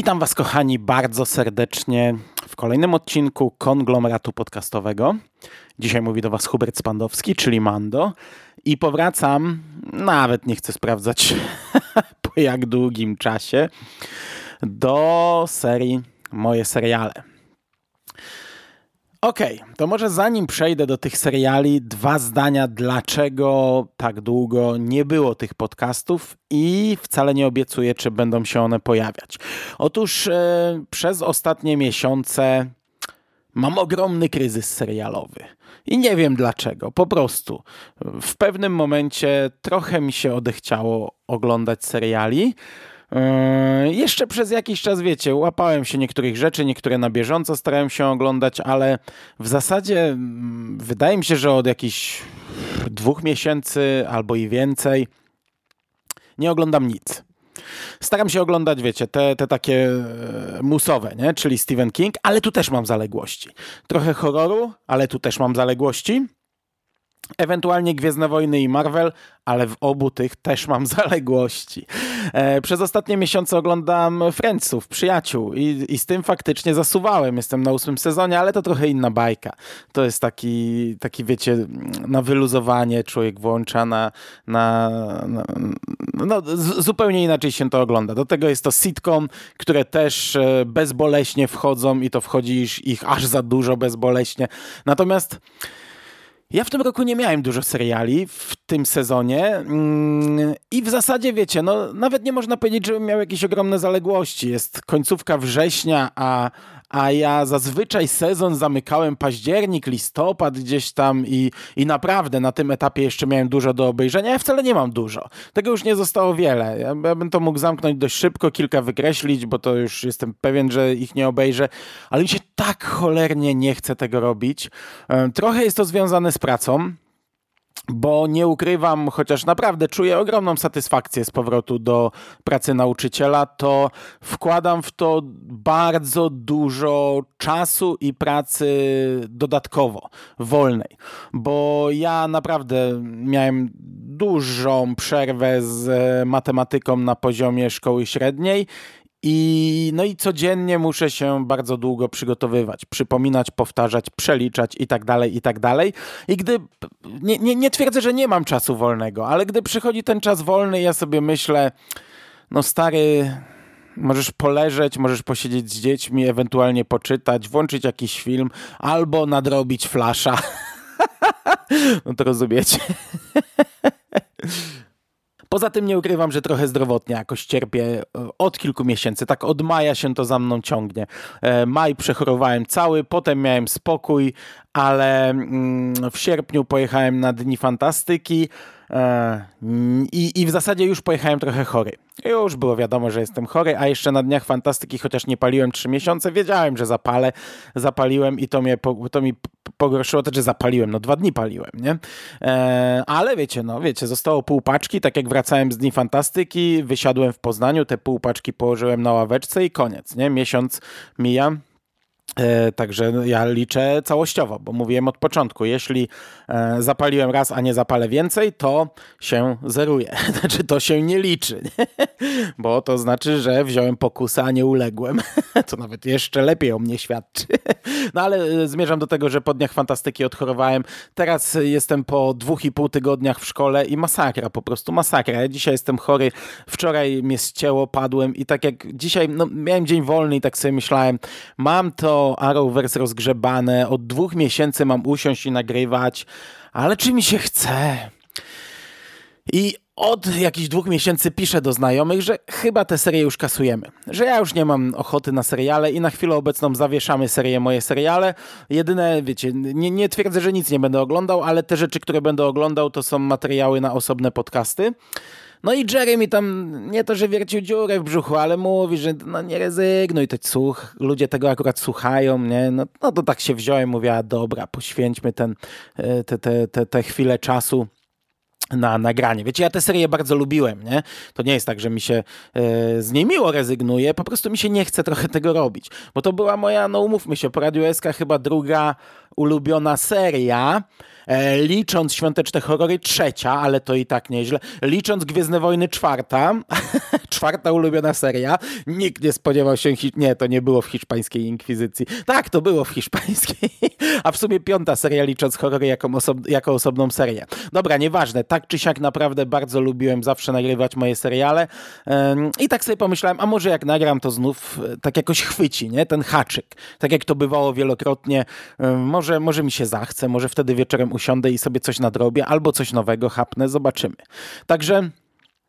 Witam Was, kochani, bardzo serdecznie w kolejnym odcinku konglomeratu podcastowego. Dzisiaj mówi do Was Hubert Spandowski, czyli Mando, i powracam, nawet nie chcę sprawdzać po jak długim czasie, do serii Moje seriale. Okej, okay, to może zanim przejdę do tych seriali, dwa zdania, dlaczego tak długo nie było tych podcastów i wcale nie obiecuję, czy będą się one pojawiać. Otóż e, przez ostatnie miesiące mam ogromny kryzys serialowy. I nie wiem dlaczego, po prostu. W pewnym momencie trochę mi się odechciało oglądać seriali. Yy, jeszcze przez jakiś czas, wiecie, łapałem się niektórych rzeczy, niektóre na bieżąco starałem się oglądać, ale w zasadzie mm, wydaje mi się, że od jakichś dwóch miesięcy albo i więcej nie oglądam nic. Staram się oglądać, wiecie, te, te takie e, musowe, nie? czyli Stephen King, ale tu też mam zaległości. Trochę horroru, ale tu też mam zaległości. Ewentualnie Gwiezdne Wojny i Marvel, ale w obu tych też mam zaległości. E, przez ostatnie miesiące oglądam Friendsów, przyjaciół i, i z tym faktycznie zasuwałem. Jestem na ósmym sezonie, ale to trochę inna bajka. To jest taki, taki wiecie, na wyluzowanie człowiek włącza na, na, na no, zupełnie inaczej się to ogląda. Do tego jest to sitcom, które też e, bezboleśnie wchodzą i to wchodzi ich aż za dużo bezboleśnie. Natomiast ja w tym roku nie miałem dużo seriali w tym sezonie mm, i w zasadzie wiecie, no nawet nie można powiedzieć, żebym miał jakieś ogromne zaległości. Jest końcówka września, a, a ja zazwyczaj sezon zamykałem październik, listopad gdzieś tam i, i naprawdę na tym etapie jeszcze miałem dużo do obejrzenia. Ja wcale nie mam dużo. Tego już nie zostało wiele. Ja, ja bym to mógł zamknąć dość szybko, kilka wykreślić, bo to już jestem pewien, że ich nie obejrzę, ale mi się tak cholernie nie chce tego robić. Trochę jest to związane z pracą bo nie ukrywam, chociaż naprawdę czuję ogromną satysfakcję z powrotu do pracy nauczyciela, to wkładam w to bardzo dużo czasu i pracy dodatkowo, wolnej, bo ja naprawdę miałem dużą przerwę z matematyką na poziomie szkoły średniej i, no i codziennie muszę się bardzo długo przygotowywać, przypominać, powtarzać, przeliczać i tak dalej, i tak dalej. I gdy, nie, nie, nie twierdzę, że nie mam czasu wolnego, ale gdy przychodzi ten czas wolny, ja sobie myślę, no stary, możesz poleżeć, możesz posiedzieć z dziećmi, ewentualnie poczytać, włączyć jakiś film albo nadrobić flasza. no to rozumiecie. Poza tym nie ukrywam, że trochę zdrowotnie jakoś cierpię e, od kilku miesięcy. Tak od maja się to za mną ciągnie. E, maj przechorowałem cały, potem miałem spokój, ale mm, w sierpniu pojechałem na Dni Fantastyki. E, I, I w zasadzie już pojechałem trochę chory. Już było wiadomo, że jestem chory, a jeszcze na Dniach Fantastyki, chociaż nie paliłem trzy miesiące, wiedziałem, że zapalę. Zapaliłem i to, mnie, to mi pogorszyło, to, że zapaliłem. No dwa dni paliłem, nie? E, ale wiecie, no wiecie, zostało pół paczki, tak jak wracałem z Dni Fantastyki, wysiadłem w Poznaniu, te pół paczki położyłem na ławeczce i koniec, nie? Miesiąc mija także ja liczę całościowo, bo mówiłem od początku, jeśli e, zapaliłem raz, a nie zapalę więcej, to się zeruje. Znaczy to się nie liczy, nie? bo to znaczy, że wziąłem pokusę, a nie uległem. To nawet jeszcze lepiej o mnie świadczy. No ale e, zmierzam do tego, że po dniach fantastyki odchorowałem. Teraz jestem po dwóch i pół tygodniach w szkole i masakra, po prostu masakra. Ja dzisiaj jestem chory, wczoraj mnie ścięło, padłem i tak jak dzisiaj, no miałem dzień wolny i tak sobie myślałem, mam to Arrowverse rozgrzebane, od dwóch miesięcy mam usiąść i nagrywać, ale czy mi się chce? I od jakichś dwóch miesięcy piszę do znajomych, że chyba tę serię już kasujemy. Że ja już nie mam ochoty na seriale i na chwilę obecną zawieszamy serię moje seriale. Jedyne, wiecie, nie, nie twierdzę, że nic nie będę oglądał, ale te rzeczy, które będę oglądał, to są materiały na osobne podcasty. No i Jerry mi tam nie to, że wiercił dziurę w brzuchu, ale mówi, że no nie rezygnuj, to słuch, ludzie tego akurat słuchają, nie? No, no to tak się wziąłem, mówię, a dobra, poświęćmy ten, e, te, te, te, te chwilę czasu na nagranie. Wiecie, ja tę serię bardzo lubiłem, nie? To nie jest tak, że mi się e, z niej miło rezygnuje, po prostu mi się nie chce trochę tego robić. Bo to była moja, no umówmy się, po Radio SK chyba druga ulubiona seria, E, licząc Świąteczne Horrory trzecia, ale to i tak nieźle. Licząc Gwiezdne Wojny czwarta, czwarta ulubiona seria. Nikt nie spodziewał się, nie, to nie było w hiszpańskiej inkwizycji. Tak, to było w hiszpańskiej, a w sumie piąta seria licząc horrory jako, osob jako osobną serię. Dobra, nieważne, tak czy siak naprawdę bardzo lubiłem zawsze nagrywać moje seriale i tak sobie pomyślałem, a może jak nagram to znów e, tak jakoś chwyci, nie, ten haczyk. Tak jak to bywało wielokrotnie, może, może mi się zachce, może wtedy wieczorem usiądę i sobie coś nadrobię, albo coś nowego hapnę, zobaczymy. Także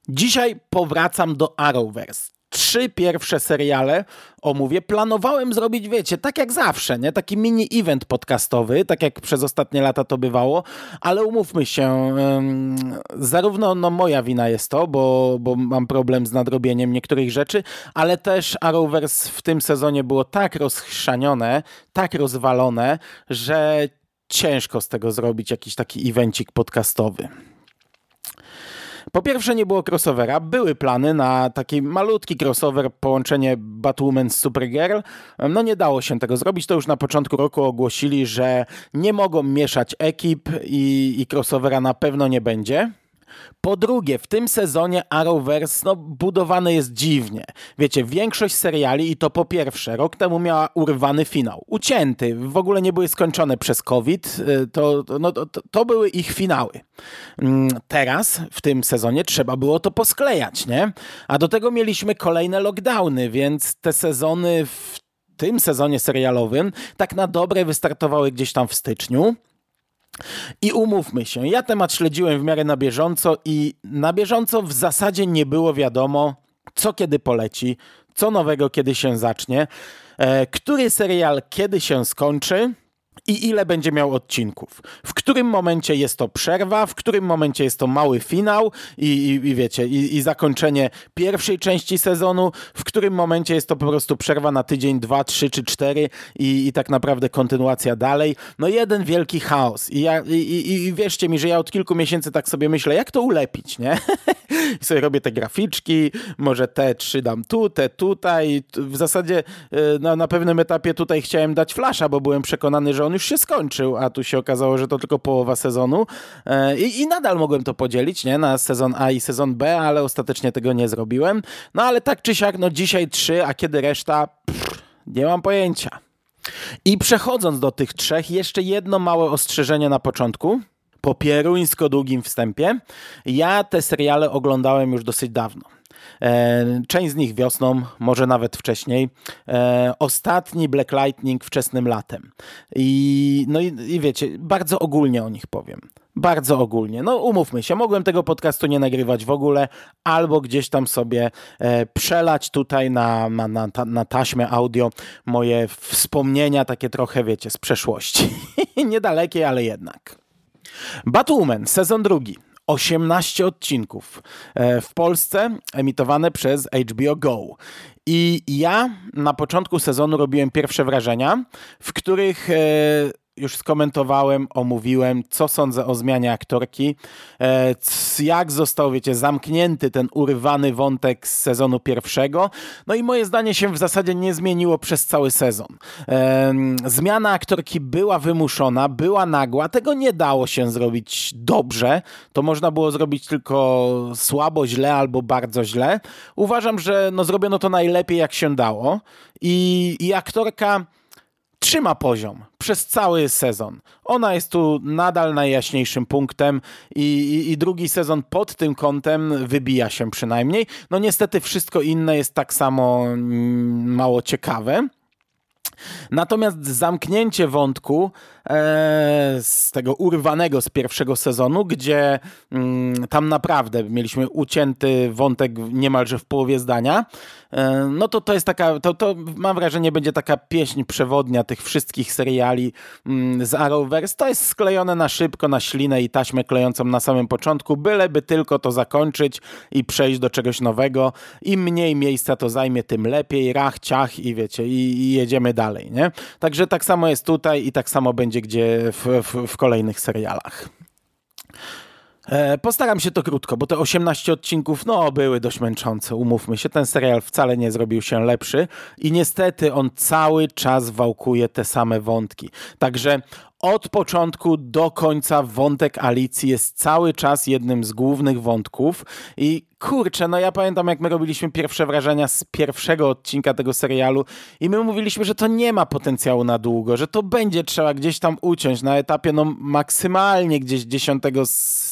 dzisiaj powracam do Arrowverse trzy pierwsze seriale omówię. Planowałem zrobić, wiecie, tak jak zawsze, nie? Taki mini event podcastowy, tak jak przez ostatnie lata to bywało, ale umówmy się, zarówno no, moja wina jest to, bo, bo mam problem z nadrobieniem niektórych rzeczy, ale też Arrowverse w tym sezonie było tak rozchrzanione, tak rozwalone, że ciężko z tego zrobić jakiś taki evencik podcastowy. Po pierwsze nie było crossovera, były plany na taki malutki crossover, połączenie Batwoman z Supergirl. No nie dało się tego zrobić, to już na początku roku ogłosili, że nie mogą mieszać ekip i, i crossovera na pewno nie będzie. Po drugie, w tym sezonie Arrowverse no, budowane jest dziwnie. Wiecie, większość seriali i to po pierwsze, rok temu miała urwany finał. Ucięty, w ogóle nie były skończone przez COVID, y, to, no, to, to były ich finały. Mm, teraz, w tym sezonie, trzeba było to posklejać, nie? A do tego mieliśmy kolejne lockdowny, więc te sezony w tym sezonie serialowym tak na dobre wystartowały gdzieś tam w styczniu. I umówmy się, ja temat śledziłem w miarę na bieżąco i na bieżąco w zasadzie nie było wiadomo, co kiedy poleci, co nowego kiedy się zacznie, e, który serial kiedy się skończy i ile będzie miał odcinków. W którym momencie jest to przerwa, w którym momencie jest to mały finał i, i, i wiecie, i, i, zakończenie pierwszej części sezonu, w którym momencie jest to po prostu przerwa na tydzień, dwa, trzy czy cztery i, i tak naprawdę kontynuacja dalej. No jeden wielki chaos. I, ja, i, i wierzcie mi, że ja od kilku miesięcy tak sobie myślę, jak to ulepić, nie? I sobie robię te graficzki, może te trzy dam tu, te tutaj. W zasadzie e, na, na pewnym etapie tutaj chciałem dać flasza, bo byłem przekonany, że on już się skończył, a tu się okazało, że to tylko połowa sezonu e, i, i nadal mogłem to podzielić, nie, na sezon A i sezon B, ale ostatecznie tego nie zrobiłem. No ale tak czy siak, no dzisiaj trzy, a kiedy reszta, pff, nie mam pojęcia. I przechodząc do tych trzech, jeszcze jedno małe ostrzeżenie na początku po pieruńsko długim wstępie. Ja te seriale oglądałem już dosyć dawno. E, część z nich wiosną, może nawet wcześniej. E, ostatni Black Lightning wczesnym latem. I, no i, i wiecie, bardzo ogólnie o nich powiem. Bardzo ogólnie. No umówmy się, mogłem tego podcastu nie nagrywać w ogóle, albo gdzieś tam sobie e, przelać tutaj na, na, na, na taśmę audio moje wspomnienia, takie trochę, wiecie, z przeszłości. Niedalekie, ale jednak. Batwoman, sezon drugi. 18 odcinków e, w Polsce emitowane przez HBO Go. I ja na początku sezonu robiłem pierwsze wrażenia, w których e, już skomentowałem, omówiłem, co sądzę o zmianie aktorki, e, jak został, wiecie, zamknięty ten urwany wątek z sezonu pierwszego. No i moje zdanie się w zasadzie nie zmieniło przez cały sezon. E, zmiana aktorki była wymuszona, była nagła, tego nie dało się zrobić dobrze. To można było zrobić tylko słabo, źle albo bardzo źle. Uważam, że no, zrobiono to najlepiej, jak się dało. I, i aktorka trzyma poziom przez cały sezon. Ona jest tu nadal najjaśniejszym punktem i, i, i, drugi sezon pod tym kątem wybija się przynajmniej. No niestety wszystko inne jest tak samo mm, mało ciekawe. Natomiast zamknięcie wątku z tego urwanego z pierwszego sezonu, gdzie mm, tam naprawdę mieliśmy ucięty wątek niemalże w połowie zdania, e, no to to jest taka, to, to mam wrażenie będzie taka pieśń przewodnia tych wszystkich seriali mm, z Arrowverse. To jest sklejone na szybko, na ślinę i taśmę klejącą na samym początku, byleby tylko to zakończyć i przejść do czegoś nowego. Im mniej miejsca to zajmie, tym lepiej, rach, ciach i wiecie, i, i jedziemy dalej, nie? Także tak samo jest tutaj i tak samo będzie gdzie w, w, w kolejnych serialach. E, postaram się to krótko, bo te 18 odcinków, no, były dość męczące, umówmy się. Ten serial wcale nie zrobił się lepszy i niestety on cały czas wałkuje te same wątki. Także od początku do końca wątek Alicji jest cały czas jednym z głównych wątków i kurczę, no ja pamiętam jak my robiliśmy pierwsze wrażenia z pierwszego odcinka tego serialu i my mówiliśmy, że to nie ma potencjału na długo, że to będzie trzeba gdzieś tam uciąć na etapie no maksymalnie gdzieś dziesiątego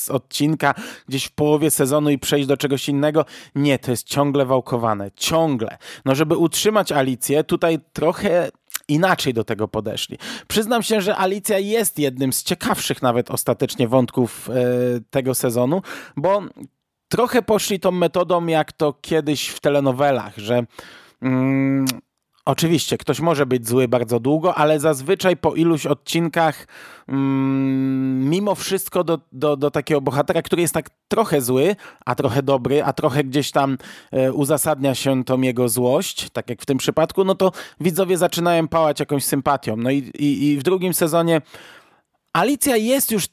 odcinka, gdzieś w połowie sezonu i przejść do czegoś innego. Nie, to jest ciągle wałkowane, ciągle. No żeby utrzymać Alicję, tutaj trochę inaczej do tego podeszli. Przyznam się, że Alicja jest jednym z ciekawszych nawet ostatecznie wątków e, tego sezonu, bo trochę poszli tą metodą, jak to kiedyś w telenowelach, że mm, Oczywiście, ktoś może być zły bardzo długo, ale zazwyczaj po iluś odcinkach, mm, mimo wszystko do, do, do, takiego bohatera, który jest tak trochę zły, a trochę dobry, a trochę gdzieś tam e, uzasadnia się tą jego złość, tak jak w tym przypadku, no to widzowie zaczynają pałać jakąś sympatią. No i, i, i w drugim sezonie Alicja jest już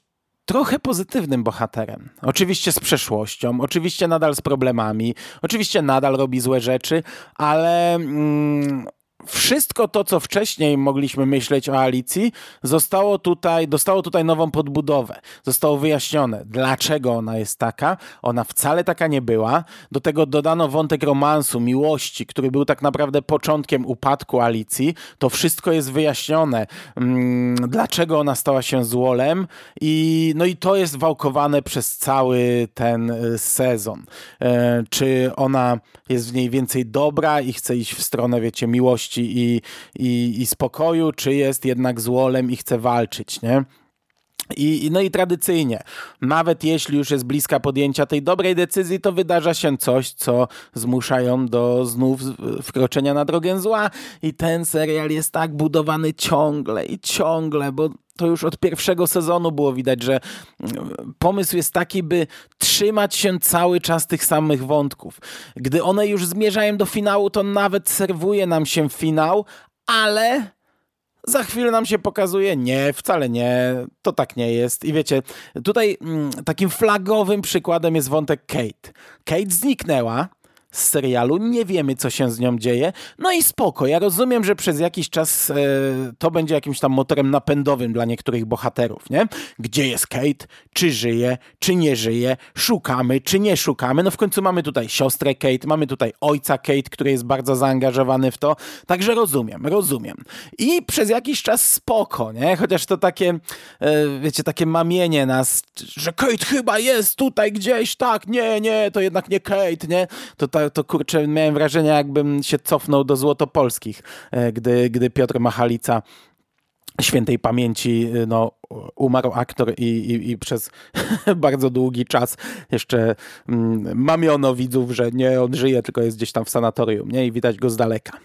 trochę pozytywnym bohaterem. Oczywiście z przeszłością, oczywiście nadal z problemami, oczywiście nadal robi złe rzeczy, ale mm, wszystko to, co wcześniej mogliśmy myśleć o Alicji, zostało tutaj, dostało tutaj nową podbudowę. Zostało wyjaśnione, dlaczego ona jest taka. Ona wcale taka nie była. Do tego dodano wątek romansu, miłości, który był tak naprawdę początkiem upadku Alicji. To wszystko jest wyjaśnione, mm, dlaczego ona stała się złolem i no i to jest wałkowane przez cały ten y, sezon. E, czy ona jest w niej więcej dobra i chce iść w stronę, wiecie, miłości i, i, i spokoju, czy jest jednak złolem i chce walczyć, nie? I, no i tradycyjnie, nawet jeśli już jest bliska podjęcia tej dobrej decyzji, to wydarza się coś, co zmusza ją do znów wkroczenia na drogę zła. I ten serial jest tak budowany ciągle i ciągle, bo to już od pierwszego sezonu było widać, że mm, pomysł jest taki, by trzymać się cały czas tych samych wątków. Gdy one już zmierzają do finału, to nawet serwuje nam się finał, ale za chwilę nam się pokazuje, nie, wcale nie, to tak nie jest. I wiecie, tutaj mm, takim flagowym przykładem jest wątek Kate. Kate zniknęła, z serialu, nie wiemy co się z nią dzieje. No i spoko, ja rozumiem, że przez jakiś czas e, to będzie jakimś tam motorem napędowym dla niektórych bohaterów, nie? Gdzie jest Kate? Czy żyje? Czy nie żyje? Szukamy, czy nie szukamy? No w końcu mamy tutaj siostrę Kate, mamy tutaj ojca Kate, który jest bardzo zaangażowany w to, także rozumiem, rozumiem. I przez jakiś czas spoko, nie? Chociaż to takie, e, wiecie, takie mamienie nas, że Kate chyba jest tutaj gdzieś, tak, nie, nie, to jednak nie Kate, nie? To ta to kurczę, miałem wrażenie, jakbym się cofnął do Złotopolskich, e, gdy, gdy Piotr Machalica świętej pamięci e, no, umarł aktor i, i, i przez bardzo długi czas jeszcze mm, mamiono widzów, że nie on żyje, tylko jest gdzieś tam w sanatorium nie? i widać go z daleka.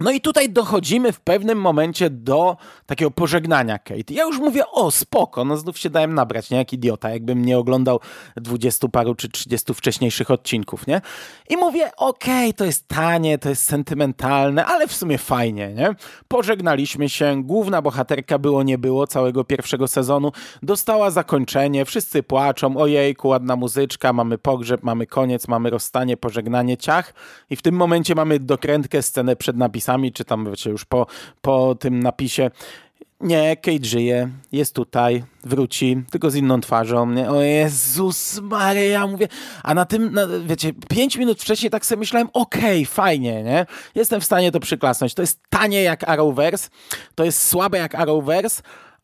No i tutaj dochodzimy w pewnym momencie do takiego pożegnania Kate. Ja już mówię, o spoko, no znów się dałem nabrać, nie jak idiota, jakbym nie oglądał dwudziestu paru czy trzydziestu wcześniejszych odcinków, nie? I mówię, okej, okay, to jest tanie, to jest sentymentalne, ale w sumie fajnie, nie? Pożegnaliśmy się, główna bohaterka było nie było całego pierwszego sezonu, dostała zakończenie, wszyscy płaczą, ojejku, ładna muzyczka, mamy pogrzeb, mamy koniec, mamy rozstanie, pożegnanie, ciach i w tym momencie mamy dokrętkę, scenę przed napisem napisami, czy tam wiecie, już po, po tym napisie. Nie, Kate żyje, jest tutaj, wróci, tylko z inną twarzą. Nie? O Jezus Maria, mówię. A na tym, na, wiecie, pięć minut wcześniej tak sobie myślałem, okej, okay, fajnie, nie? Jestem w stanie to przyklasnąć. To jest tanie jak Arrowverse, to jest słabe jak Arrowverse,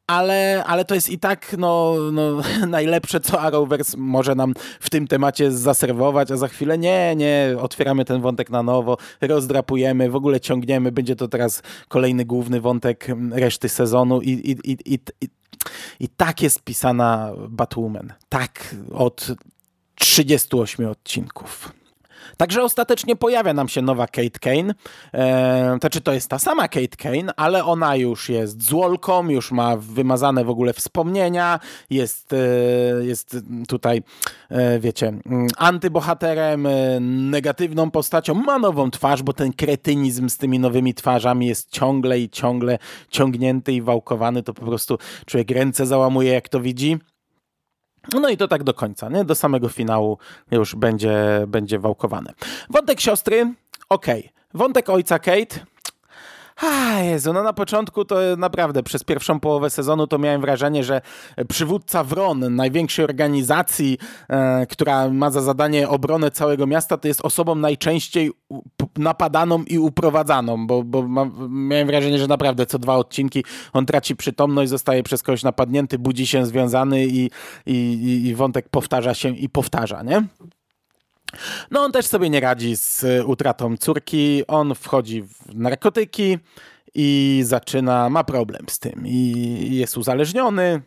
ale, ale to jest i tak no, no, najlepsze, co Arrowverse może nam w tym temacie zaserwować, a za chwilę nie, nie, otwieramy ten wątek na nowo, rozdrapujemy, w ogóle ciągniemy, będzie to teraz kolejny główny wątek reszty sezonu i, i, i, i, i, i tak jest pisana Batwoman. Tak od 38 odcinków. Także ostatecznie pojawia nam się nowa Kate Kane. E, znaczy to jest ta sama Kate Kane, ale ona już jest złolką, już ma wymazane w ogóle wspomnienia, jest, e, jest tutaj, e, wiecie, mm, antybohaterem, negatywną postacią, ma nową twarz, bo ten kretynizm z tymi nowymi twarzami jest ciągle i ciągle ciągnięty i wałkowany, to po prostu człowiek ręce załamuje jak to widzi. No i to tak do końca, nie? Do samego finału już będzie, będzie wałkowane. Wątek siostry, okej. Okay. Wątek ojca Kate, A Jezu, no na początku to naprawdę przez pierwszą połowę sezonu to miałem wrażenie, że przywódca Wron, największej organizacji, e, która ma za zadanie obronę całego miasta, to jest osobą najczęściej napadaną i uprowadzaną, bo, bo ma, miałem wrażenie, że naprawdę co dwa odcinki on traci przytomność, zostaje przez kogoś napadnięty, budzi się związany i, i, i wątek powtarza się i powtarza, nie? No on też sobie nie radzi z utratą córki, on wchodzi w narkotyki i zaczyna, ma problem z tym i jest uzależniony,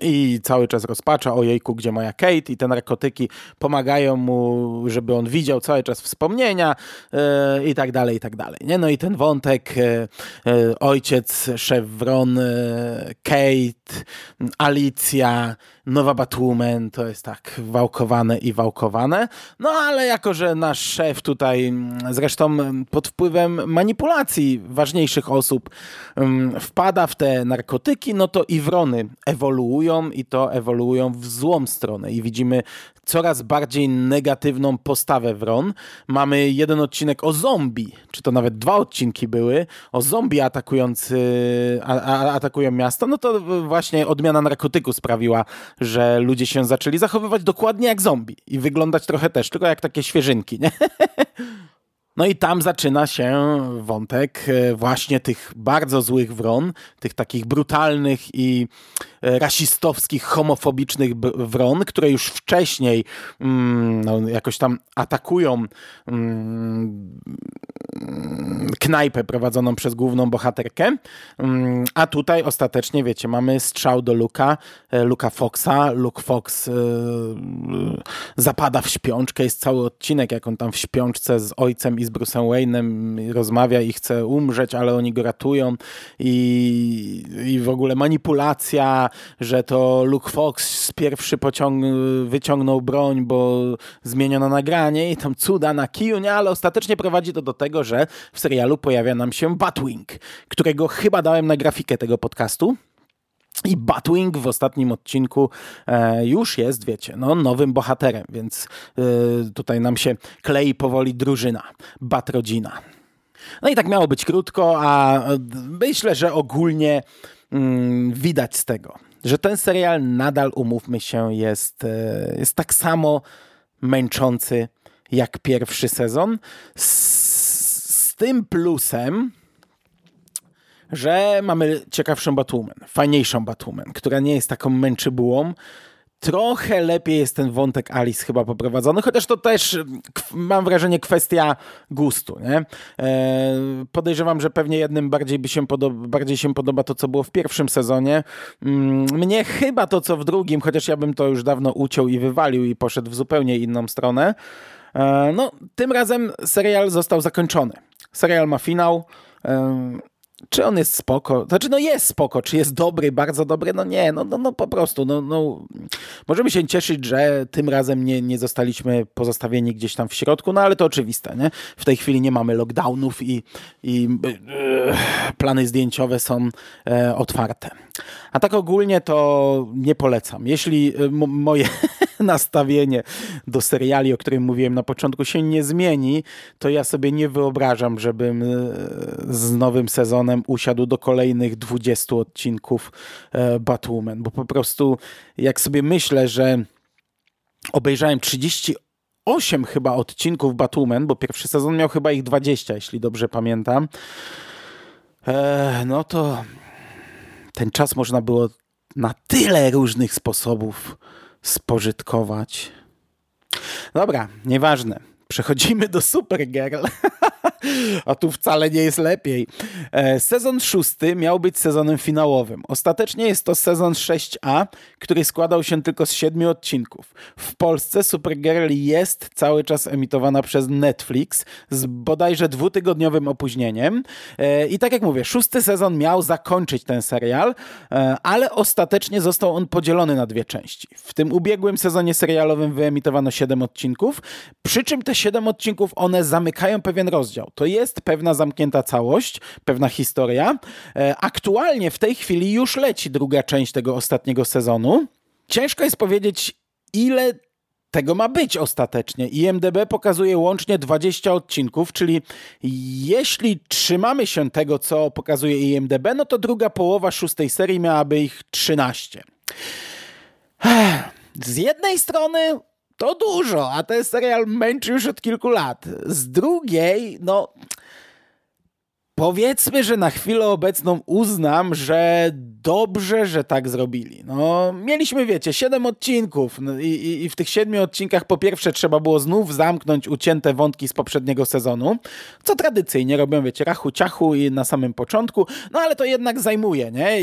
i cały czas rozpacza, ojejku, gdzie moja Kate i te narkotyki pomagają mu, żeby on widział cały czas wspomnienia yy, i tak dalej, i tak dalej. Nie? No i ten wątek, yy, ojciec, szef Wron, Kate, Alicja, nowa Batwoman, to jest tak wałkowane i wałkowane. No ale jako, że nasz szef tutaj, zresztą pod wpływem manipulacji ważniejszych osób, wpada w te narkotyki, no to i Wrony ewoluują i to ewoluują w złą stronę i widzimy coraz bardziej negatywną postawę Wron. Mamy jeden odcinek o zombie, czy to nawet dwa odcinki były, o zombie atakujący, a, a, atakują miasto, no to właśnie odmiana narkotyku sprawiła, że ludzie się zaczęli zachowywać dokładnie jak zombie i wyglądać trochę też, tylko jak takie świeżynki, nie? No i tam zaczyna się wątek e, właśnie tych bardzo złych wron, tych takich brutalnych i e, rasistowskich, homofobicznych wron, które już wcześniej mm, no, jakoś tam atakują mm, knajpę prowadzoną przez główną bohaterkę. Mm, a tutaj ostatecznie, wiecie, mamy strzał do Luka, e, Luka Foxa. Luke Fox zapada w śpiączkę. Jest cały odcinek, jak on tam w śpiączce z ojcem i z Bruce'em Wayne'em rozmawia i chce umrzeć, ale oni go ratują i, i w ogóle manipulacja, że to Luke Fox pierwszy pociąg, wyciągnął broń, bo zmieniono nagranie i tam cuda na kiju, nie? Ale ostatecznie prowadzi to do tego, że w serialu pojawia nam się Batwing, którego chyba dałem na grafikę tego podcastu. I Batwing w ostatnim odcinku e, już jest, wiecie, no, nowym bohaterem, więc e, tutaj nam się klei powoli drużyna, Batrodzina. No i tak miało być krótko, a myślę, że ogólnie mm, widać z tego, że ten serial nadal, umówmy się, jest, e, jest tak samo męczący jak pierwszy sezon. Z, z tym plusem, że mamy ciekawszą Batwoman, fajniejszą Batwoman, która nie jest taką męczybułą. Trochę lepiej jest ten wątek Alice chyba poprowadzony, chociaż to też mam wrażenie kwestia gustu. Nie? E, podejrzewam, że pewnie jednym bardziej, by się podoba, bardziej się podoba to, co było w pierwszym sezonie. Mm, mnie chyba to, co w drugim, chociaż ja bym to już dawno uciął i wywalił i poszedł w zupełnie inną stronę. E, no, tym razem serial został zakończony. Serial ma finał. Czy on jest spoko? Znaczy, no jest spoko, czy jest dobry, bardzo dobry? No nie, no, no, no po prostu, no, no, możemy się cieszyć, że tym razem nie, nie zostaliśmy pozostawieni gdzieś tam w środku, no ale to oczywiste, nie? W tej chwili nie mamy lockdownów i, i e, plany zdjęciowe są e, otwarte. A tak ogólnie to nie polecam. Jeśli e, moje nastawienie do seriali, o którym mówiłem na początku, się nie zmieni, to ja sobie nie wyobrażam, żebym e, z nowym sezonem usiadł do kolejnych 20 odcinków e, Batwoman, bo po prostu jak sobie myślę, że obejrzałem 38 chyba odcinków Batwoman, bo pierwszy sezon miał chyba ich 20, jeśli dobrze pamiętam, e, no to ten czas można było na tyle różnych sposobów spożytkować. Dobra, nieważne. Przechodzimy do Supergirl. A tu wcale nie jest lepiej. E, sezon szósty miał być sezonem finałowym. Ostatecznie jest to sezon 6A, który składał się tylko z siedmiu odcinków. W Polsce Supergirl jest cały czas emitowana przez Netflix z bodajże dwutygodniowym opóźnieniem. E, I tak jak mówię, szósty sezon miał zakończyć ten serial, e, ale ostatecznie został on podzielony na dwie części. W tym ubiegłym sezonie serialowym wyemitowano siedem odcinków, przy czym te siedem odcinków one zamykają pewien rozdział to jest pewna zamknięta całość, pewna historia. E, aktualnie w tej chwili już leci druga część tego ostatniego sezonu. Ciężko jest powiedzieć, ile tego ma być ostatecznie. IMDB pokazuje łącznie 20 odcinków, czyli jeśli trzymamy się tego, co pokazuje IMDB, no to druga połowa szóstej serii miałaby ich 13. Z jednej strony to dużo, a ten serial męczy już od kilku lat. Z drugiej, no Powiedzmy, że na chwilę obecną uznam, że dobrze, że tak zrobili. No, mieliśmy, wiecie, siedem odcinków no i, i, w tych siedmiu odcinkach po pierwsze trzeba było znów zamknąć ucięte wątki z poprzedniego sezonu, co tradycyjnie robią, wiecie, rachu ciachu i na samym początku, no ale to jednak zajmuje, nie?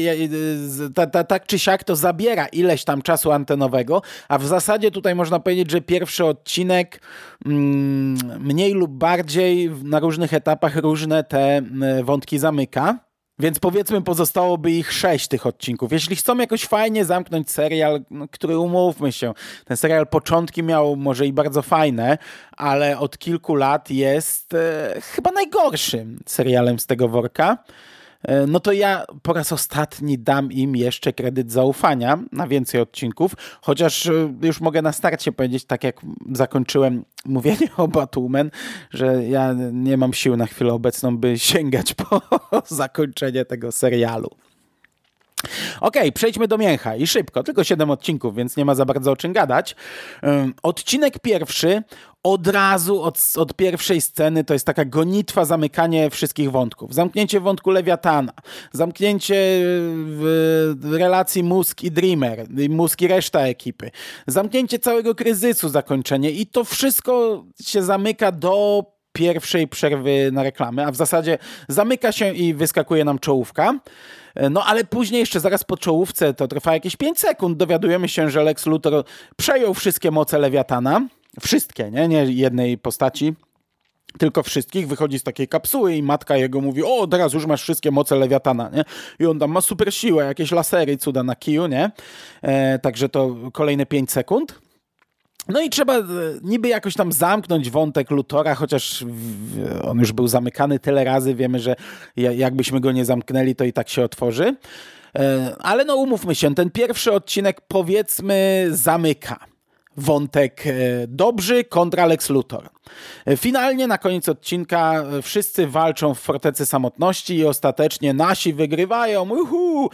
Ta, ta, tak czy siak to zabiera ileś tam czasu antenowego, a w zasadzie tutaj można powiedzieć, że pierwszy odcinek mm, mniej lub bardziej na różnych etapach różne te wątki zamyka. Więc powiedzmy, pozostałoby ich sześć tych odcinków. Jeśli chcą jakoś fajnie zamknąć serial, no, który umówmy się, ten serial początki miał może i bardzo fajne, ale od kilku lat jest e, chyba najgorszym serialem z tego worka. E, no to ja po raz ostatni dam im jeszcze kredyt zaufania na więcej odcinków, chociaż e, już mogę na starcie powiedzieć, tak jak zakończyłem mówienie o Batwoman, że ja nie mam sił na chwilę obecną, by sięgać po zakończenie tego serialu. OK, przejdźmy do mięcha i szybko, tylko 7 odcinków, więc nie ma za bardzo o czym gadać. Odcinek pierwszy od razu od, od pierwszej sceny to jest taka gonitwa, zamykanie wszystkich wątków. Zamknięcie wątku Lewiatana, zamknięcie w relacji Musk i Dreamer, Musk i reszta ekipy, zamknięcie całego kryzysu, zakończenie i to wszystko się zamyka do pierwszej przerwy na reklamy, a w zasadzie zamyka się i wyskakuje nam czołówka. No ale później jeszcze zaraz po czołówce, to trwa jakieś 5 sekund, dowiadujemy się, że Lex Luthor przejął wszystkie moce Lewiatana. Wszystkie, nie? Nie jednej postaci tylko wszystkich, wychodzi z takiej kapsuły i matka jego mówi, o teraz już masz wszystkie moce Lewiatana, nie? I on tam ma super siłę, jakieś lasery, cuda na kiju, nie? E, także to kolejne 5 sekund. No i trzeba e, niby jakoś tam zamknąć wątek Lutora, chociaż on już był zamykany tyle razy, wiemy, że jakbyśmy go nie zamknęli, to i tak się otworzy. E, ale no umówmy się, ten pierwszy odcinek powiedzmy zamyka wątek e, Dobrzy kontra Lex Luthor. E, finalnie na koniec odcinka e, wszyscy walczą w Fortecy Samotności i ostatecznie nasi wygrywają. Uhu!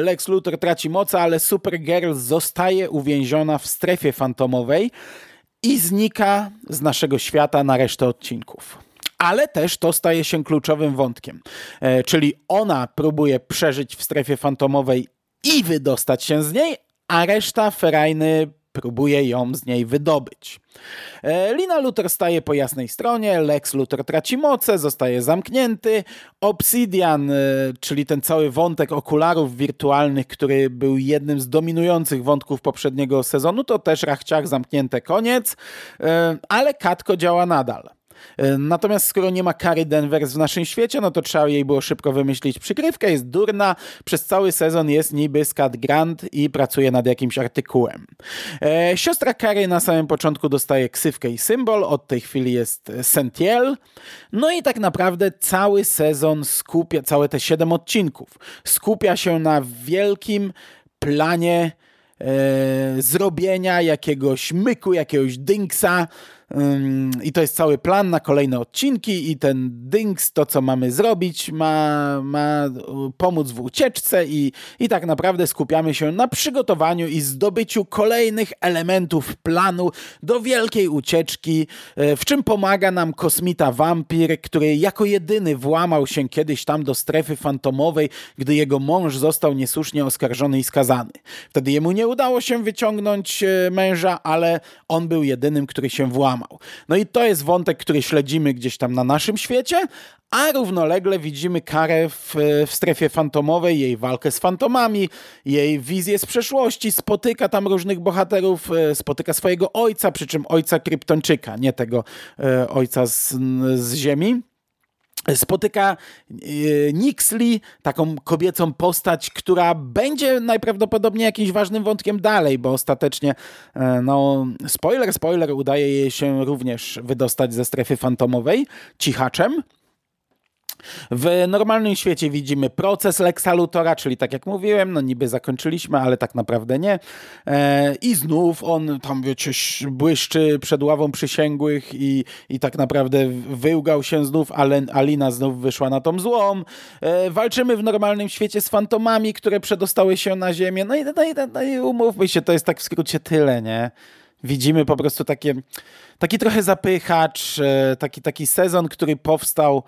Lex Luthor traci moce, ale Supergirl zostaje uwięziona w strefie fantomowej i znika z naszego świata na resztę odcinków. Ale też to staje się kluczowym wątkiem. Czyli ona próbuje przeżyć w strefie fantomowej i wydostać się z niej, a reszta ferajny próbuje ją z niej wydobyć. E, Lina Luthor staje po jasnej stronie, Lex Luthor traci moce, zostaje zamknięty. Obsidian, e, czyli ten cały wątek okularów wirtualnych, który był jednym z dominujących wątków poprzedniego sezonu, to też rachciach zamknięte koniec, e, ale Katko działa nadal. E, natomiast skoro nie ma Kary Denvers w naszym świecie, no to trzeba jej było szybko wymyślić przykrywkę, jest durna, przez cały sezon jest niby Scott Grant i pracuje nad jakimś artykułem. E, siostra Kary na samym początku dostaje ksywkę i symbol, od tej chwili jest Sentiel. No i tak naprawdę cały sezon skupia, całe te siedem odcinków, skupia się na wielkim planie e, zrobienia jakiegoś myku, jakiegoś dynksa, i to jest cały plan na kolejne odcinki i ten Dings, to co mamy zrobić, ma, ma pomóc w ucieczce i, i tak naprawdę skupiamy się na przygotowaniu i zdobyciu kolejnych elementów planu do wielkiej ucieczki, e, w czym pomaga nam kosmita wampir, który jako jedyny włamał się kiedyś tam do strefy fantomowej, gdy jego mąż został niesłusznie oskarżony i skazany. Wtedy jemu nie udało się wyciągnąć e, męża, ale on był jedynym, który się włamał złamał. No i to jest wątek, który śledzimy gdzieś tam na naszym świecie, a równolegle widzimy Karę w, w strefie fantomowej, jej walkę z fantomami, jej wizję z przeszłości, spotyka tam różnych bohaterów, e, spotyka swojego ojca, przy czym ojca Kryptonczyka, nie tego e, ojca z, z Ziemi spotyka e, Nixley, taką kobiecą postać, która będzie najprawdopodobniej jakimś ważnym wątkiem dalej, bo ostatecznie, e, no, spoiler, spoiler, udaje jej się również wydostać ze strefy fantomowej cichaczem. W normalnym świecie widzimy proces Lexa Luthora, czyli tak jak mówiłem, no niby zakończyliśmy, ale tak naprawdę nie. E, I znów on tam, wiecie, błyszczy przed ławą przysięgłych i, i tak naprawdę wyłgał się znów, ale Alina znów wyszła na tą złą. E, walczymy w normalnym świecie z fantomami, które przedostały się na ziemię. No i, no i, no i umówmy się, to jest tak w skrócie tyle, nie? Widzimy po prostu takie, taki trochę zapychacz, e, taki, taki sezon, który powstał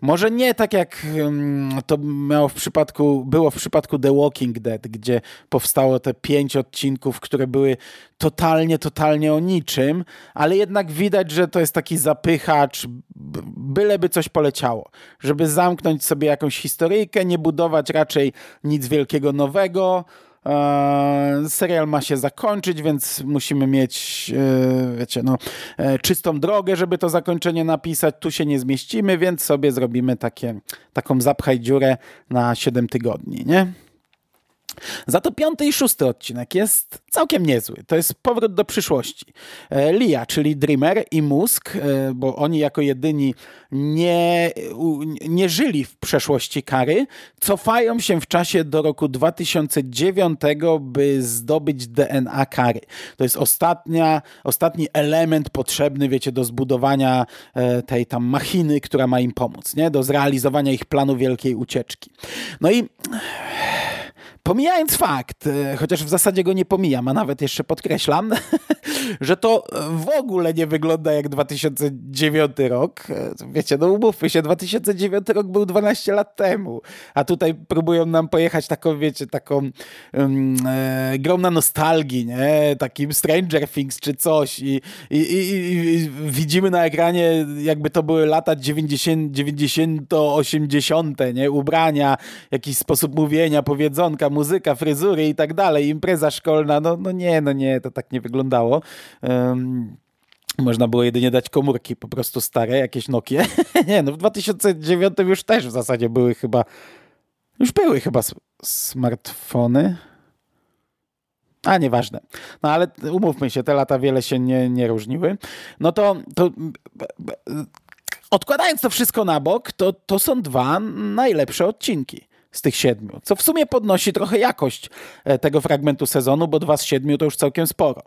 może nie tak jak to miało w przypadku, było w przypadku The Walking Dead, gdzie powstało te pięć odcinków, które były totalnie, totalnie o niczym, ale jednak widać, że to jest taki zapychacz, byleby coś poleciało. Żeby zamknąć sobie jakąś historyjkę, nie budować raczej nic wielkiego nowego, serial ma się zakończyć, więc musimy mieć, e, wiecie, no, e, czystą drogę, żeby to zakończenie napisać. Tu się nie zmieścimy, więc sobie zrobimy takie, taką zapchaj dziurę na 7 tygodni, nie? Za to piąty i szósty odcinek jest całkiem niezły. To jest powrót do przyszłości. E, Lia, czyli Dreamer i Mózg, e, bo oni jako jedyni nie, nie żyli w przeszłości kary, cofają się w czasie do roku 2009, by zdobyć DNA kary. To jest ostatnia, ostatni element potrzebny, wiecie, do zbudowania e, tej tam machiny, która ma im pomóc, nie? do zrealizowania ich planu wielkiej ucieczki. No i Pomijając fakt, e, chociaż w zasadzie go nie pomijam, a nawet jeszcze podkreślam, że to w ogóle nie wygląda jak 2009 rok. E, wiecie, no umówmy się, 2009 rok był 12 lat temu, a tutaj próbują nam pojechać taką, wiecie, taką um, e, grą na nostalgii, nie? Takim Stranger Things czy coś i, i, i, i widzimy na ekranie jakby to były lata 90, 90 80 nie? Ubrania, jakiś sposób mówienia, powiedzonka, muzyka, fryzury i tak dalej, impreza szkolna, no, no nie, no nie, to tak nie wyglądało. Można było jedynie dać komórki po prostu stare, jakieś Nokie. nie, no w 2009 już też w zasadzie były chyba, już były chyba smartfony. A, nieważne. No ale umówmy się, te lata wiele się nie, nie różniły. No to, to odkładając to wszystko na bok, to, to są dwa najlepsze odcinki z tych siedmiu, co w sumie podnosi trochę jakość e, tego fragmentu sezonu, bo dwa z siedmiu to już całkiem sporo.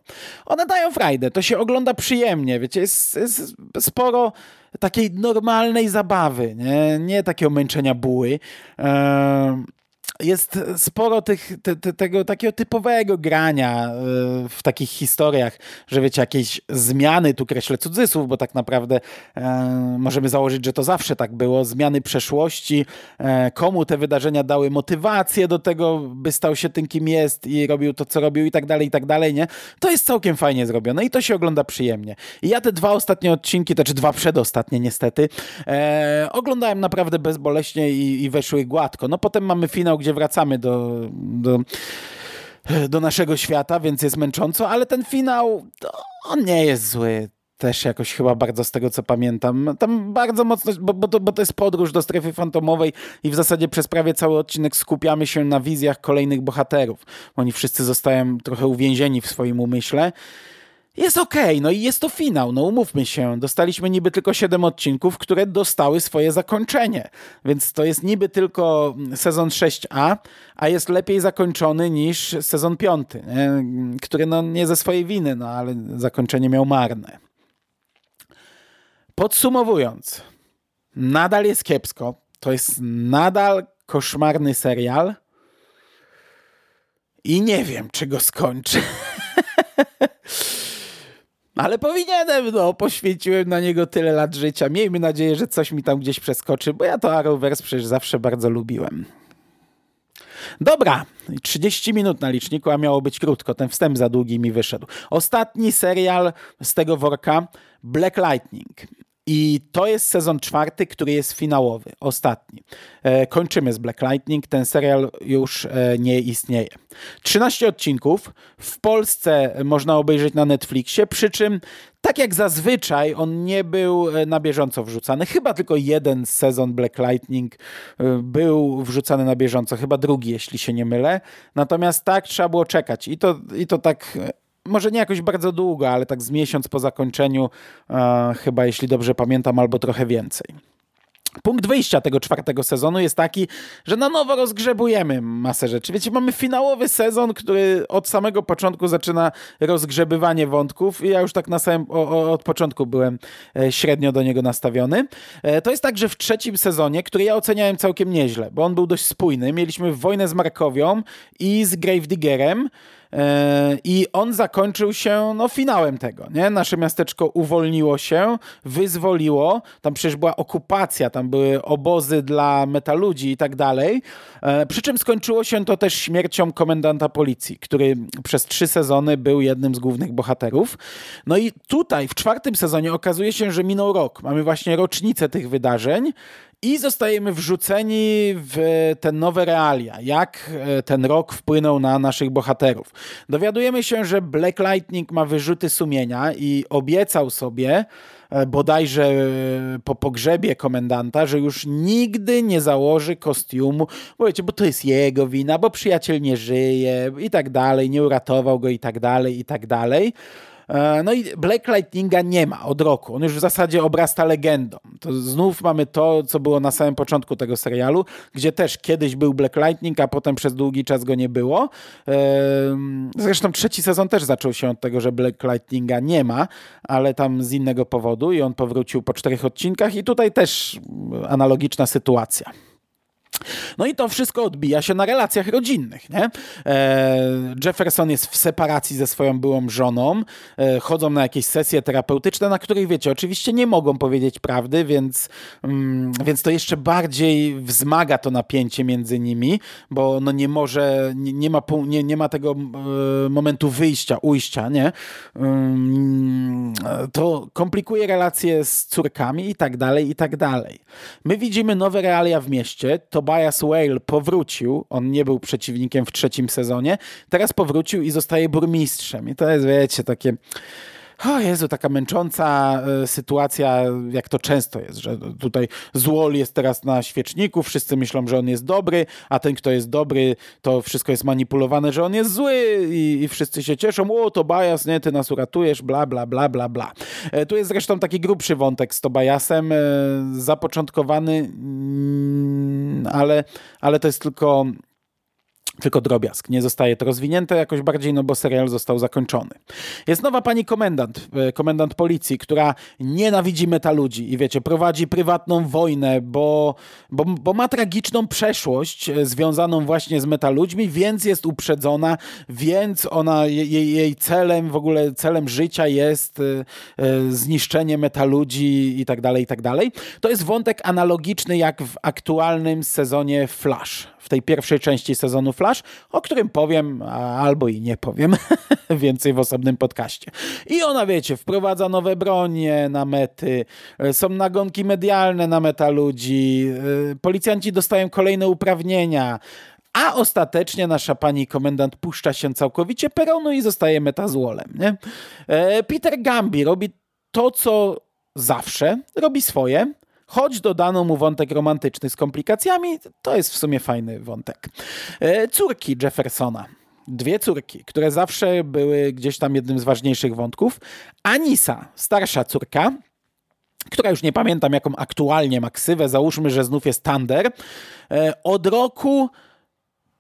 One dają frajdę, to się ogląda przyjemnie, wiecie, jest, jest sporo takiej normalnej zabawy, nie, nie takiego męczenia buły. Jest sporo tych, te, te, tego takiego typowego grania e, w takich historiach, że wiecie, jakieś zmiany, tu kreślę cudzysłów, bo tak naprawdę e, możemy założyć, że to zawsze tak było, zmiany przeszłości, e, komu te wydarzenia dały motywację do tego, by stał się tym, kim jest i robił to, co robił i tak dalej, i tak dalej, nie? To jest całkiem fajnie zrobione i to się ogląda przyjemnie. I ja te dwa ostatnie odcinki, to czy dwa przedostatnie niestety, e, oglądałem naprawdę bezboleśnie i, i weszły gładko. No potem mamy finał, gdzie wracamy do, do, do naszego świata, więc jest męcząco, ale ten finał, on nie jest zły też jakoś chyba bardzo z tego, co pamiętam. Tam bardzo mocno, bo, bo, to, bo to jest podróż do strefy fantomowej i w zasadzie przez prawie cały odcinek skupiamy się na wizjach kolejnych bohaterów. Oni wszyscy zostają trochę uwięzieni w swoim umyśle jest okej, okay, no i jest to finał, no umówmy się. Dostaliśmy niby tylko 7 odcinków, które dostały swoje zakończenie, więc to jest niby tylko sezon 6A, a jest lepiej zakończony niż sezon 5, który no nie ze swojej winy, no ale zakończenie miał marne. Podsumowując, nadal jest kiepsko, to jest nadal koszmarny serial i nie wiem, czy go skończę. Ale powinienem, no, poświęciłem na niego tyle lat życia. Miejmy nadzieję, że coś mi tam gdzieś przeskoczy, bo ja to Arrowverse przecież zawsze bardzo lubiłem. Dobra, 30 minut na liczniku, a miało być krótko. Ten wstęp za długi mi wyszedł. Ostatni serial z tego worka, Black Lightning. I to jest sezon czwarty, który jest finałowy, ostatni. E, kończymy z Black Lightning, ten serial już e, nie istnieje. 13 odcinków, w Polsce można obejrzeć na Netflixie, przy czym tak jak zazwyczaj on nie był e, na bieżąco wrzucany. Chyba tylko jeden sezon Black Lightning był wrzucany na bieżąco, chyba drugi, jeśli się nie mylę. Natomiast tak trzeba było czekać i to, i to tak może nie jakoś bardzo długo, ale tak z miesiąc po zakończeniu, e, chyba jeśli dobrze pamiętam, albo trochę więcej. Punkt wyjścia tego czwartego sezonu jest taki, że na nowo rozgrzebujemy masę rzeczy. Wiecie, mamy finałowy sezon, który od samego początku zaczyna rozgrzebywanie wątków ja już tak na samym, o, od początku byłem e, średnio do niego nastawiony. E, to jest tak, że w trzecim sezonie, który ja oceniałem całkiem nieźle, bo on był dość spójny, mieliśmy wojnę z Markowią i z Gravediggerem, I on zakończył się no, finałem tego. Nie? Nasze miasteczko uwolniło się, wyzwoliło. Tam przecież była okupacja, tam były obozy dla metaludzi i tak dalej. E, przy czym skończyło się to też śmiercią komendanta policji, który przez trzy sezony był jednym z głównych bohaterów. No i tutaj w czwartym sezonie okazuje się, że minął rok. Mamy właśnie rocznicę tych wydarzeń i zostajemy wrzuceni w te nowe realia. Jak e, ten rok wpłynął na naszych bohaterów. Dowiadujemy się, że Black Lightning ma wyrzuty sumienia i obiecał sobie, e, bodajże e, po pogrzebie komendanta, że już nigdy nie założy kostiumu, bo wiecie, bo to jest jego wina, bo przyjaciel nie żyje i tak dalej, nie uratował go i tak dalej, i tak dalej. E, no i Black Lightninga nie ma od roku. On już w zasadzie obrasta legendą. To znów mamy to, co było na samym początku tego serialu, gdzie też kiedyś był Black Lightning, a potem przez długi czas go nie było. E, zresztą trzeci sezon też zaczął się od tego, że Black Lightninga nie ma, ale tam z innego powodu i on powrócił po czterech odcinkach i tutaj też analogiczna sytuacja. No i to wszystko odbija się na relacjach rodzinnych. Nie? E, Jefferson jest w separacji ze swoją byłą żoną, e, chodzą na jakieś sesje terapeutyczne, na których wiecie, oczywiście nie mogą powiedzieć prawdy, więc, mm, więc to jeszcze bardziej wzmaga to napięcie między nimi, bo no nie może, nie, nie ma, nie, nie ma tego e, momentu wyjścia, ujścia, nie? Mm, to komplikuje relacje z córkami i tak dalej, i tak dalej. My widzimy nowe realia w mieście, to Tobias Whale powrócił, on nie był przeciwnikiem w trzecim sezonie, teraz powrócił i zostaje burmistrzem. I to jest, wiecie, takie o Jezu, taka męcząca e, sytuacja, jak to często jest, że tutaj Złol jest teraz na świeczniku, wszyscy myślą, że on jest dobry, a ten, kto jest dobry, to wszystko jest manipulowane, że on jest zły i, i wszyscy się cieszą, o Tobias, nie, ty nas uratujesz, bla, bla, bla, bla, bla. E, tu jest zresztą taki grubszy wątek z Tobiasem, e, zapoczątkowany, mm, ale, ale to jest tylko tylko drobiazg. Nie zostaje to rozwinięte jakoś bardziej, no bo serial został zakończony. Jest nowa pani komendant, e, komendant policji, która nienawidzi metaludzi i wiecie, prowadzi prywatną wojnę, bo, bo, bo ma tragiczną przeszłość e, związaną właśnie z metaludźmi, więc jest uprzedzona, więc ona, jej, jej celem, w ogóle celem życia jest e, zniszczenie metaludzi i tak dalej, i tak dalej. To jest wątek analogiczny jak w aktualnym sezonie Flash, w tej pierwszej części sezonu Flash O którym powiem albo i nie powiem więcej w osobnym podcaście. I ona, wiecie, wprowadza nowe bronie na mety, e, są nagonki medialne na meta ludzi, e, policjanci dostają kolejne uprawnienia, a ostatecznie nasza pani komendant puszcza się całkowicie peronu i zostaje metazłolem. Nie? E, Peter Gambi robi to, co zawsze, robi swoje, choć dodano mu wątek romantyczny z komplikacjami, to jest w sumie fajny wątek. E, córki Jeffersona. Dwie córki, które zawsze były gdzieś tam jednym z ważniejszych wątków. Anisa, starsza córka, która już nie pamiętam jaką aktualnie ma ksywę, załóżmy, że znów jest Thunder, e, od roku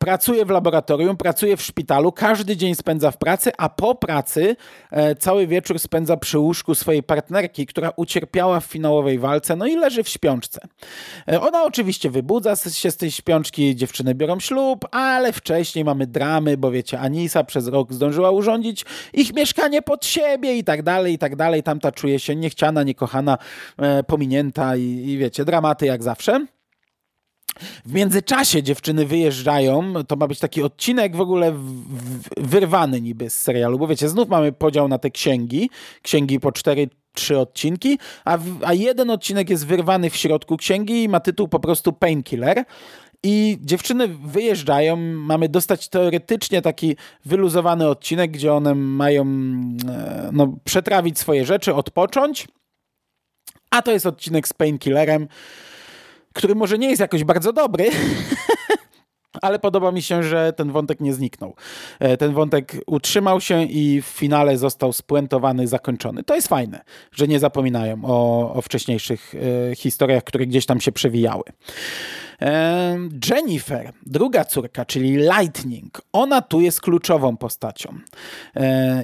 pracuje w laboratorium, pracuje w szpitalu, każdy dzień spędza w pracy, a po pracy e, cały wieczór spędza przy łóżku swojej partnerki, która ucierpiała w finałowej walce, no i leży w śpiączce. E, ona oczywiście wybudza się z tej śpiączki, dziewczyny biorą ślub, ale wcześniej mamy dramy, bo wiecie, Anisa przez rok zdążyła urządzić ich mieszkanie pod siebie i tak dalej, i tak dalej. Tamta czuje się niechciana, niekochana, e, pominięta i, i wiecie, dramaty jak zawsze. W międzyczasie dziewczyny wyjeżdżają, to ma być taki odcinek w ogóle w, w, wyrwany niby z serialu, bo wiecie, znów mamy podział na te księgi, księgi po cztery trzy odcinki, a, w, a jeden odcinek jest wyrwany w środku księgi i ma tytuł po prostu Painkiller. I dziewczyny wyjeżdżają, mamy dostać teoretycznie taki wyluzowany odcinek, gdzie one mają e, no, przetrawić swoje rzeczy, odpocząć. A to jest odcinek z Painkillerem, który może nie jest jakoś bardzo dobry, ale podoba mi się, że ten wątek nie zniknął. E, ten wątek utrzymał się i w finale został spuentowany, zakończony. To jest fajne, że nie zapominają o, o wcześniejszych e, historiach, które gdzieś tam się przewijały. Jennifer, druga córka, czyli Lightning, ona tu jest kluczową postacią.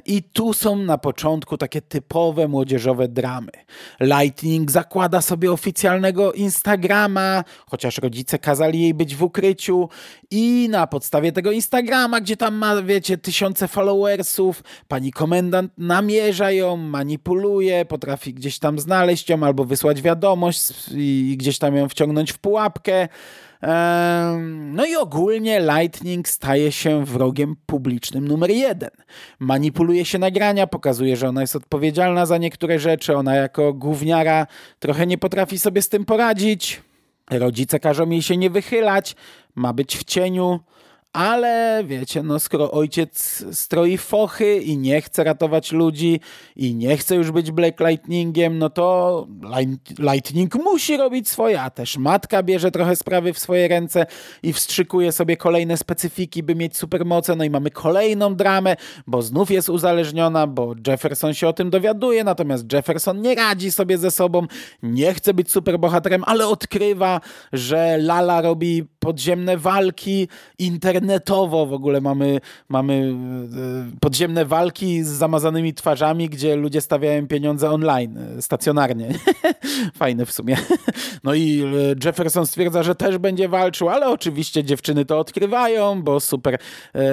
I tu są na początku takie typowe młodzieżowe dramy. Lightning zakłada sobie oficjalnego Instagrama, chociaż rodzice kazali jej być w ukryciu i na podstawie tego Instagrama, gdzie tam ma, wiecie, tysiące followersów, pani komendant namierza ją, manipuluje, potrafi gdzieś tam znaleźć ją albo wysłać wiadomość i gdzieś tam ją wciągnąć w pułapkę. No i ogólnie Lightning staje się wrogiem publicznym numer jeden. Manipuluje się nagrania, pokazuje, że ona jest odpowiedzialna za niektóre rzeczy, ona jako gówniara trochę nie potrafi sobie z tym poradzić. Rodzice każą jej się nie wychylać, ma być w cieniu. Ale wiecie, no skoro ojciec stroi fochy i nie chce ratować ludzi i nie chce już być Black Lightningiem, no to Lightning musi robić swoje, a też matka bierze trochę sprawy w swoje ręce i wstrzykuje sobie kolejne specyfiki, by mieć supermoce. No i mamy kolejną dramę, bo znów jest uzależniona, bo Jefferson się o tym dowiaduje, natomiast Jefferson nie radzi sobie ze sobą, nie chce być superbohaterem, ale odkrywa, że Lala robi podziemne walki, internet internetowo w ogóle mamy, mamy e, podziemne walki z zamazanymi twarzami, gdzie ludzie stawiają pieniądze online, e, stacjonarnie. Fajne w sumie. No i e, Jefferson stwierdza, że też będzie walczył, ale oczywiście dziewczyny to odkrywają, bo super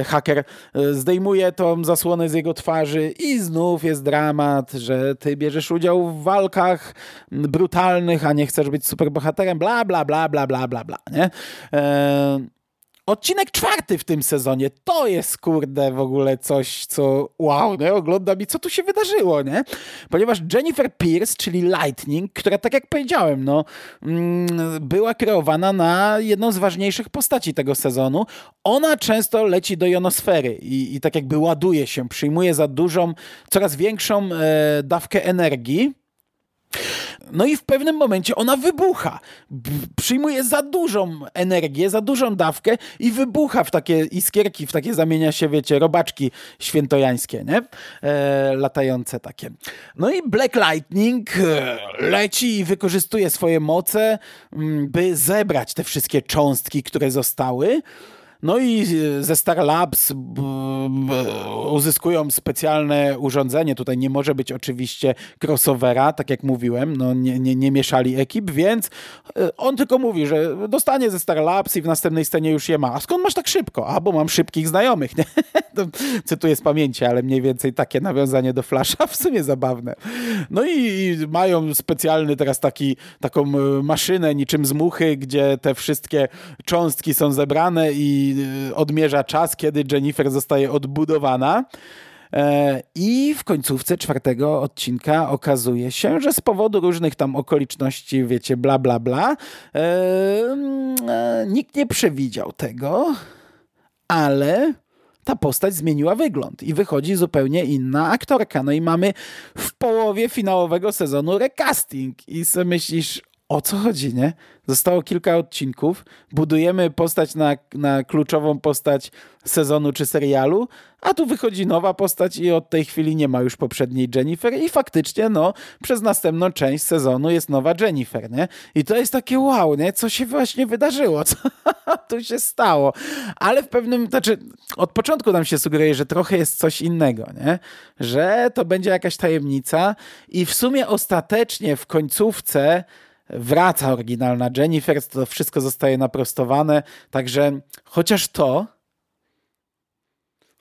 haker zdejmuje tą zasłonę z jego twarzy i znów jest dramat, że ty bierzesz udział w walkach brutalnych, a nie chcesz być superbohaterem, bla, bla, bla, bla, bla, bla, bla, nie? Odcinek czwarty w tym sezonie to jest kurde w ogóle coś, co wow, nie? Oglądam i co tu się wydarzyło, nie? Ponieważ Jennifer Pierce, czyli Lightning, która tak jak powiedziałem, no, mm, była kreowana na jedną z ważniejszych postaci tego sezonu, ona często leci do jonosfery i, i tak jakby ładuje się, przyjmuje za dużą, coraz większą e, dawkę energii no i w pewnym momencie ona wybucha. Przyjmuje za dużą energię, za dużą dawkę i wybucha w takie iskierki, w takie zamienia się, wiecie, robaczki świętojańskie, nie? E, latające takie. No i Black Lightning e, leci i wykorzystuje swoje moce, by zebrać te wszystkie cząstki, które zostały. No i e, ze Star Labs uzyskują specjalne urządzenie. Tutaj nie może być oczywiście crossovera, tak jak mówiłem, no nie, nie, nie mieszali ekip, więc e, on tylko mówi, że dostanie ze Star Labs i w następnej scenie już je ma. A skąd masz tak szybko? A, bo mam szybkich znajomych. Nie? Cytuję z pamięci, ale mniej więcej takie nawiązanie do Flasha w sumie zabawne. No i, mają specjalny teraz taki, taką e, maszynę niczym z muchy, gdzie te wszystkie cząstki są zebrane i Y, odmierza czas, kiedy Jennifer zostaje odbudowana. E, I w końcówce czwartego odcinka okazuje się, że z powodu różnych tam okoliczności, wiecie, bla, bla, bla, e, mm, e, nikt nie przewidział tego, ale ta postać zmieniła wygląd i wychodzi zupełnie inna aktorka. No i mamy w połowie finałowego sezonu recasting i sobie myślisz, o co chodzi, nie? Zostało kilka odcinków, budujemy postać na, na kluczową postać sezonu czy serialu, a tu wychodzi nowa postać i od tej chwili nie ma już poprzedniej Jennifer i faktycznie, no, przez następną część sezonu jest nowa Jennifer, nie? I to jest takie wow, nie? Co się właśnie wydarzyło? Co tu się stało? Ale w pewnym, znaczy od początku nam się sugeruje, że trochę jest coś innego, nie? Że to będzie jakaś tajemnica i w sumie ostatecznie w końcówce wraca oryginalna Jennifer, to wszystko zostaje naprostowane, także chociaż to,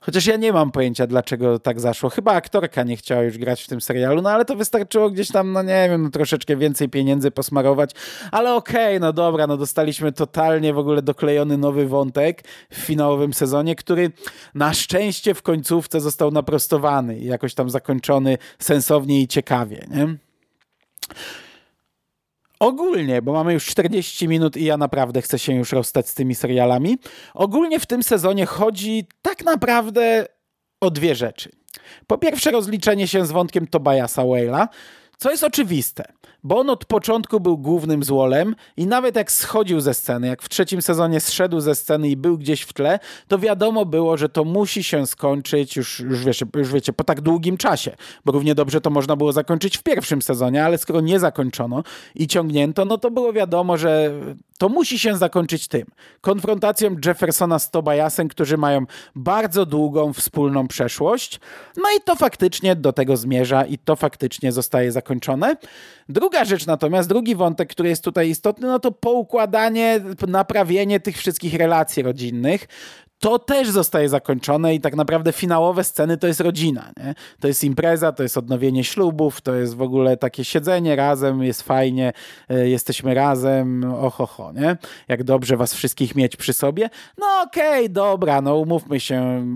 chociaż ja nie mam pojęcia, dlaczego tak zaszło. Chyba aktorka nie chciała już grać w tym serialu, no ale to wystarczyło gdzieś tam, no nie wiem, no troszeczkę więcej pieniędzy posmarować, ale okej, okay, no dobra, no dostaliśmy totalnie w ogóle doklejony nowy wątek w finałowym sezonie, który na szczęście w końcówce został naprostowany i jakoś tam zakończony sensownie i ciekawie, nie? Ogólnie, bo mamy już 40 minut i ja naprawdę chcę się już rozstać z tymi serialami. Ogólnie w tym sezonie chodzi tak naprawdę o dwie rzeczy. Po pierwsze rozliczenie się z wątkiem Tobiasa Whale'a, co jest oczywiste. Bo on od początku był głównym złolem i nawet jak schodził ze sceny, jak w trzecim sezonie zszedł ze sceny i był gdzieś w tle, to wiadomo było, że to musi się skończyć już, już, już wiecie, po tak długim czasie, bo równie dobrze to można było zakończyć w pierwszym sezonie, ale skoro nie zakończono i ciągnięto, no to było wiadomo, że to musi się zakończyć tym. Konfrontacją Jeffersona z Tobiasem, którzy mają bardzo długą wspólną przeszłość. No i to faktycznie do tego zmierza i to faktycznie zostaje zakończone. Druga rzecz natomiast, drugi wątek, który jest tutaj istotny, no to poukładanie, naprawienie tych wszystkich relacji rodzinnych to też zostaje zakończone i tak naprawdę finałowe sceny to jest rodzina. Nie? To jest impreza, to jest odnowienie ślubów, to jest w ogóle takie siedzenie razem, jest fajnie, y, jesteśmy razem, ohoho, nie? Jak dobrze was wszystkich mieć przy sobie. No okej, okay, dobra, no umówmy się,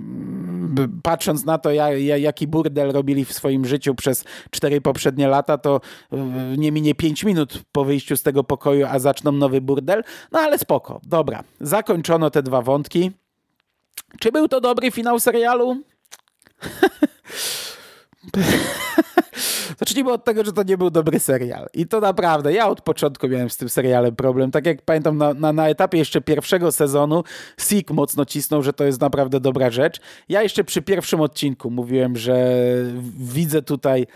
patrząc na to, jaki burdel robili w swoim życiu przez cztery poprzednie lata, to y, nie minie pięć minut po wyjściu z tego pokoju, a zaczną nowy burdel. No ale spoko, dobra. Zakończono te dwa wątki. Czy był to dobry finał serialu? Zacznijmy od tego, że to nie był dobry serial. I to naprawdę, ja od początku miałem z tym serialem problem. Tak jak pamiętam, na, na, na etapie jeszcze pierwszego sezonu Sik mocno cisnął, że to jest naprawdę dobra rzecz. Ja jeszcze przy pierwszym odcinku mówiłem, że widzę tutaj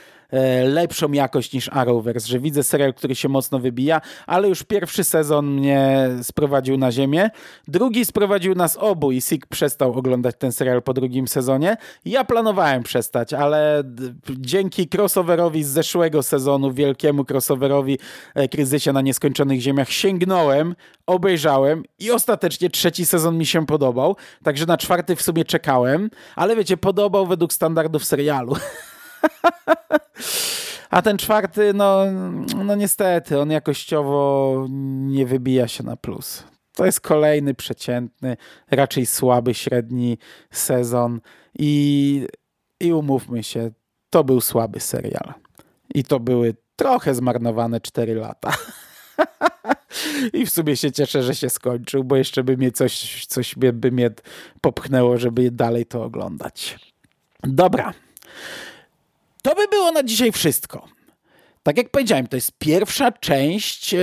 lepszą jakość niż Arrowverse, że widzę serial, który się mocno wybija, ale już pierwszy sezon mnie sprowadził na ziemię. Drugi sprowadził nas obu i Sik przestał oglądać ten serial po drugim sezonie. Ja planowałem przestać, ale dzięki crossoverowi z zeszłego sezonu, wielkiemu crossoverowi e, Kryzysie na Nieskończonych Ziemiach sięgnąłem, obejrzałem i ostatecznie trzeci sezon mi się podobał, także na czwarty w sumie czekałem, ale wiecie, podobał według standardów serialu. A ten czwarty, no, no niestety, on jakościowo nie wybija się na plus. To jest kolejny przeciętny, raczej słaby, średni sezon i, i umówmy się, to był słaby serial. I to były trochę zmarnowane 4 lata. I w sumie się cieszę, że się skończył, bo jeszcze by mnie coś, coś by, by mnie popchnęło, żeby dalej to oglądać. Dobra. To by było na dzisiaj wszystko. Tak jak powiedziałem, to jest pierwsza część e,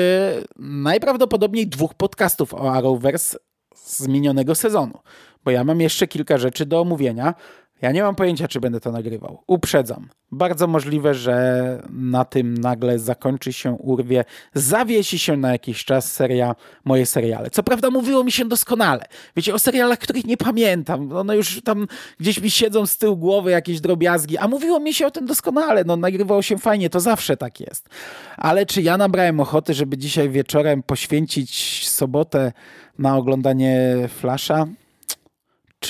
najprawdopodobniej dwóch podcastów o Arrowverse z minionego sezonu, bo ja mam jeszcze kilka rzeczy do omówienia. Ja nie mam pojęcia, czy będę to nagrywał. Uprzedzam. Bardzo możliwe, że na tym nagle zakończy się, urwie, zawiesi się na jakiś czas seria, moje seriale. Co prawda mówiło mi się doskonale. Wiecie, o serialach, których nie pamiętam. One już tam gdzieś mi siedzą z tyłu głowy jakieś drobiazgi, a mówiło mi się o tym doskonale. No, nagrywało się fajnie, to zawsze tak jest. Ale czy ja nabrałem ochoty, żeby dzisiaj wieczorem poświęcić sobotę na oglądanie Flasha?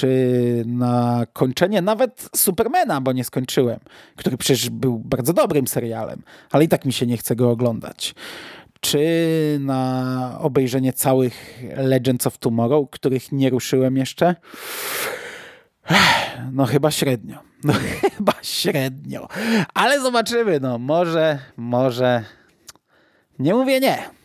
Czy na kończenie nawet Supermana, bo nie skończyłem, który przecież był bardzo dobrym serialem, ale i tak mi się nie chce go oglądać. Czy na obejrzenie całych Legends of Tomorrow, których nie ruszyłem jeszcze? No chyba średnio. No chyba średnio. Ale zobaczymy, no może, może. Nie mówię nie.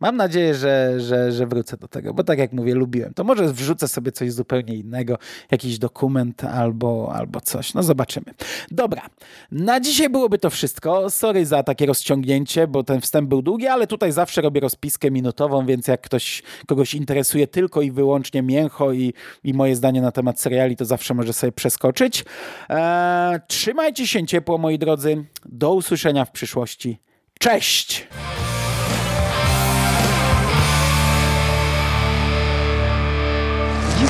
Mam nadzieję, że, że, że wrócę do tego, bo tak jak mówię, lubiłem. To może wrzucę sobie coś zupełnie innego, jakiś dokument albo, albo coś. No zobaczymy. Dobra, na dzisiaj byłoby to wszystko. Sorry za takie rozciągnięcie, bo ten wstęp był długi, ale tutaj zawsze robię rozpiskę minutową, więc jak ktoś kogoś interesuje tylko i wyłącznie mięcho i, i moje zdanie na temat seriali, to zawsze może sobie przeskoczyć. Eee, trzymajcie się ciepło, moi drodzy. Do usłyszenia w przyszłości. Cześć!